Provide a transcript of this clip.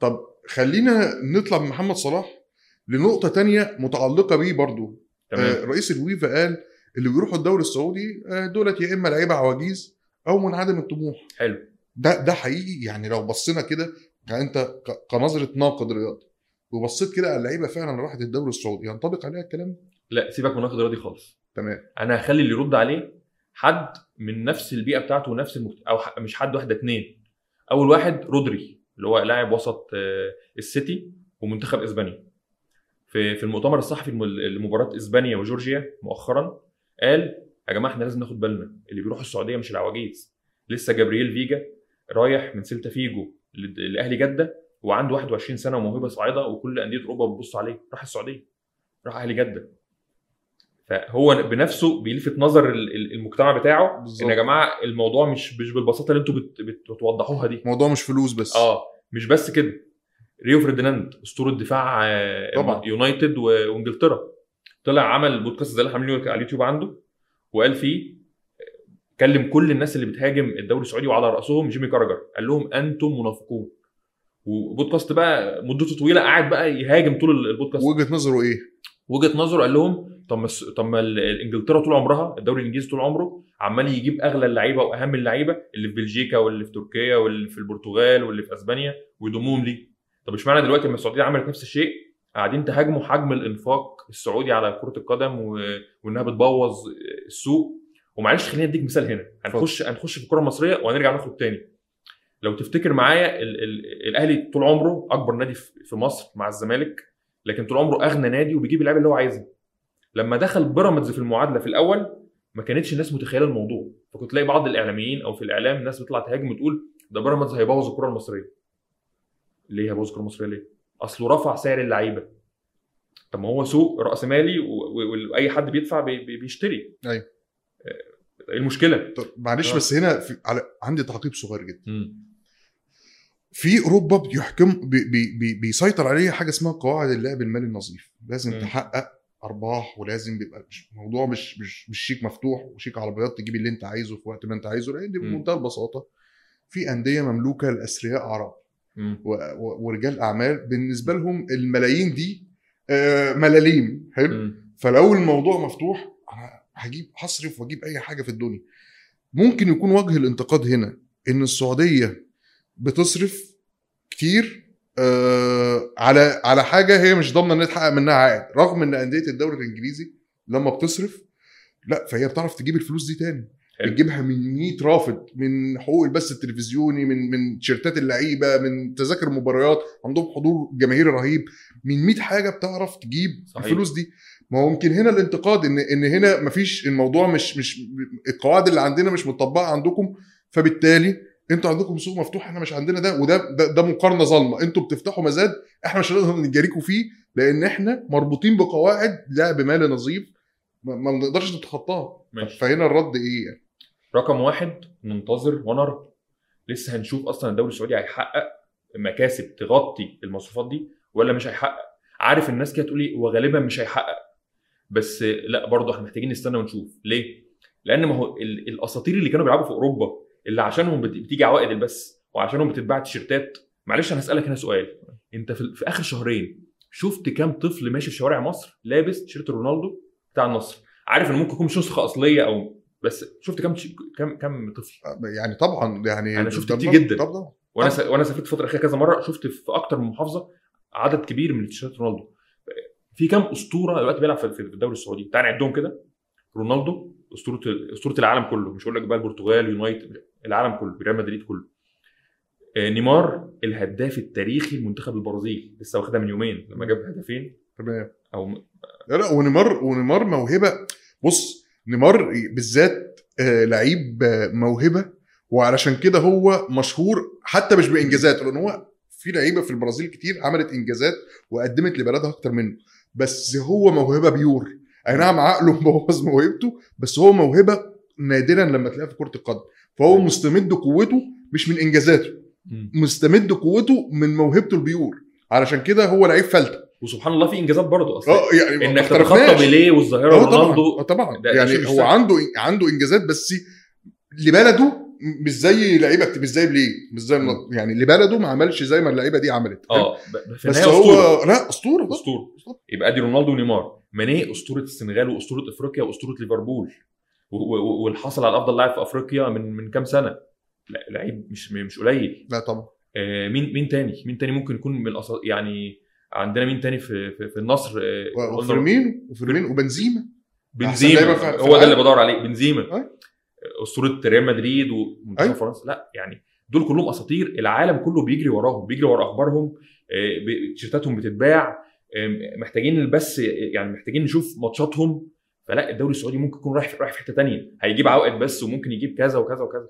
طب خلينا نطلع من محمد صلاح لنقطة تانية متعلقة بيه برضو. آه تمام رئيس الويفا قال اللي بيروحوا الدوري السعودي آه دولت يا إما لعيبة عواجيز أو منعدم الطموح. حلو. ده ده حقيقي. يعني لو بصينا كده يعني أنت كنظرة ناقد رياضي وبصيت كده على اللعيبة فعلا راحت الدوري السعودي ينطبق عليها الكلام؟ لا سيبك من ناقد رياضي خالص. تمام. أنا هخلي اللي يرد عليه حد من نفس البيئة بتاعته ونفس المجت... أو. مش حد واحد اتنين. أول واحد رودري. اللي هو لاعب وسط آه، السيتي ومنتخب إسبانيا. في في المؤتمر الصحفي لمباراة إسبانيا وجورجيا مؤخرا قال يا جماعة إحنا لازم ناخد بالنا اللي بيروح السعودية مش العواجيز. لسه جابرييل فيجا رايح من سيلتا فيجو لأهلي جدة وعنده 21 سنة وموهبة صاعدة وكل أندية أوروبا بتبص عليه. راح السعودية. راح أهلي جدة. فهو بنفسه بيلفت نظر ال- ال- المجتمع بتاعه بالظبط. إن يا جماعة الموضوع مش مش بالبساطة اللي أنتوا بت- بت- بتوضحوها دي. الموضوع مش فلوس بس. آه مش بس كده. ريو فرديناند أسطورة دفاع آه، طبعا. يونايتد وإنجلترا. طلع عمل بودكاست زي اللي عاملينه على اليوتيوب عنده وقال فيه كلم كل الناس اللي بتهاجم الدوري السعودي وعلى رأسهم جيمي كاراجر. قال لهم أنتم منافقون. وبودكاست بقى مدته طويلة قاعد بقى يهاجم طول البودكاست. وجهة نظره إيه؟ وجهة نظره قال لهم طب ما طب ما انجلترا طول عمرها الدوري الإنجليزي طول عمره عمال يجيب أغلى اللعيبة وأهم اللعيبة اللي في بلجيكا واللي في تركيا واللي في البرتغال واللي في أسبانيا ويضمهم ليه. طب اشمعنى دلوقتي لما السعودية عملت نفس الشيء قاعدين تهاجموا حجم الإنفاق السعودي على كرة القدم و... وإنها بتبوظ السوق؟ ومعلش خليني أديك مثال هنا. هنخش هنخش في الكره المصرية وهنرجع ناخد تاني. لو تفتكر معايا ال... ال... الأهلي طول عمره أكبر نادي في مصر مع الزمالك لكن طول عمره أغنى نادي وبيجيب اللعيبة اللي هو عايزها. لما دخل بيراميدز في المعادلة في الأول ما كانتش الناس متخيلة الموضوع. فكنت تلاقي بعض الإعلاميين أو في الإعلام الناس بتطلع تهاجم وتقول ده بيراميدز هيبوظ الكرة المصرية. ليه هيبوظ الكرة المصرية ليه؟ أصله رفع سعر اللعيبة. طب ما هو سوق راسمالي و- و- واي حد بيدفع بي- بي- بيشتري. أيوة. آه، إيه المشكلة؟ طب معلش آه. بس هنا في على عندي تعقيب صغير جدا. مم. في أوروبا بيحكم بي بي بي بيسيطر عليه حاجة اسمها قواعد اللعب المالي النظيف لازم مم. تحقق أرباح ولازم بيبقى الموضوع مش مش مش شيك مفتوح وشيك على بياض تجيب اللي انت عايزه في وقت ما انت عايزه لأن. بمنتهى البساطة في أندية مملوكة لأثرياء عرب مم. و- و- ورجال أعمال بالنسبة لهم الملايين دي آه، ملاليم حلو. فلو الموضوع مفتوح أنا هجيب هصرف وأجيب أي حاجة في الدنيا ممكن يكون وجه الانتقاد هنا إن السعودية بتصرف كتير آه على على حاجة هي مش ضامنة انها تحقق منها عائد رغم إن أندية الدوري الإنجليزي لما بتصرف لا فهي بتعرف تجيب الفلوس دي تاني. بتجيبها من 100 رافد من حقوق البث التلفزيوني من من تيشيرتات اللعيبة من تذاكر المباريات عندهم حضور جماهيري رهيب من 100 حاجة بتعرف تجيب صحيح. الفلوس دي ما هو يمكن هنا الانتقاد إن إن هنا مفيش الموضوع مش مش القواعد اللي عندنا مش مطبقه عندكم فبالتالي أنتوا عندكم سوق مفتوح إحنا مش عندنا ده وده ده, ده مقارنة ظالمة. أنتوا بتفتحوا مزاد إحنا مش هنقدر نجاريكم فيه لأن إحنا مربوطين بقواعد لعب مالي نظيف ما بنقدرش نتخطاها. فهنا الرد إيه يعني؟ رقم واحد ننتظر ونرى لسه هنشوف أصلا الدوري السعودي هيحقق مكاسب تغطي المصروفات دي ولا مش هيحقق؟ عارف الناس كده تقول لي هو غالبا مش هيحقق. بس لا برضه إحنا محتاجين نستنى ونشوف. ليه؟ لأن ما هو ال- الأساطير اللي كانوا بيلعبوا في أوروبا اللي عشانهم بت- بتيجي عوائد البث وعشانهم بتتباع تيشيرتات. معلش أنا هسألك هنا سؤال. أنت في, في آخر شهرين شفت كام طفل ماشي في شوارع مصر لابس تيشيرت رونالدو بتاع النصر؟ عارف إن ممكن يكون مش نسخة أصلية أو بس شفت كام كام كام طفل؟ يعني طبعا يعني أنا شفت كتير جدا. طبعا. وأنا س... وأنا سافرت الفترة الاخيره كذا مرة شفت في أكتر من محافظة عدد كبير من تيشيرتات رونالدو. في كام أسطورة دلوقتي بيلعب في في الدوري السعودي؟ تعال نعدهم كده. رونالدو أسطورة أسطورة العالم كله. مش هقول لك بقى البرتغال يونايتد. العالم كله ريال مدريد كله. آه، نيمار الهداف التاريخي لمنتخب البرازيل لسه واخدها من يومين لما جاب هدفين. تمام. أو لا لا ونيمار ونيمار موهبة. بص نيمار بالذات آه، لعيب آه، موهبة وعلشان كده هو مشهور حتى مش بانجازاته لأن هو في لعيبة في البرازيل كتير عملت إنجازات وقدمت لبلدها أكتر منه. بس هو موهبة pure. أي نعم عقله مبوظ موهبته بس هو موهبة نادرا لما تلاقيها في كرة القدم. فهو مستمد قوته مش من إنجازاته. مستمد قوته من موهبته البيور. علشان كده هو لعيب فلتة. وسبحان الله في إنجازات برضه أصلا. آه يعني إنك. تتخطى بيليه والظاهرة آه طبعا رونالدو. آه طبعا. ده يعني هو سهل. عنده عنده إنجازات بس لبلده مش زي لعيبة مش زي بليه مش زي. يعني اللي بلده ما عملش زي ما اللعيبة دي عملت. آه بس هو أسطورة. لا أسطورة طبعاً. أسطورة. يبقى أدي رونالدو ونيمار. ماني أسطورة السنغال وأسطورة إفريقيا وأسطورة ليفربول. و- و- واللي حصل على أفضل لاعب في أفريقيا من من كام سنة. لا لعيب مش مش قليل. لا طبعا. آه، مين مين تاني؟ مين تاني ممكن يكون من الأص... يعني عندنا مين تاني في في, في النصر؟ آه، وفيرمينو وفيرمينو وبنزيما. بنزيما. هو ده اللي. بدور عليه بنزيما. أي. أسطورة ريال مدريد ومنتخب. فرنسا. لا يعني دول كلهم أساطير. العالم كله بيجري وراهم بيجري ورا أخبارهم. آه، تيشيرتاتهم بتتباع. آه، محتاجين بس يعني محتاجين نشوف ماتشاتهم. فلا الدوري السعودي ممكن يكون رايح في حتة تانية. هيجيب عوائد بس وممكن يجيب كذا وكذا وكذا.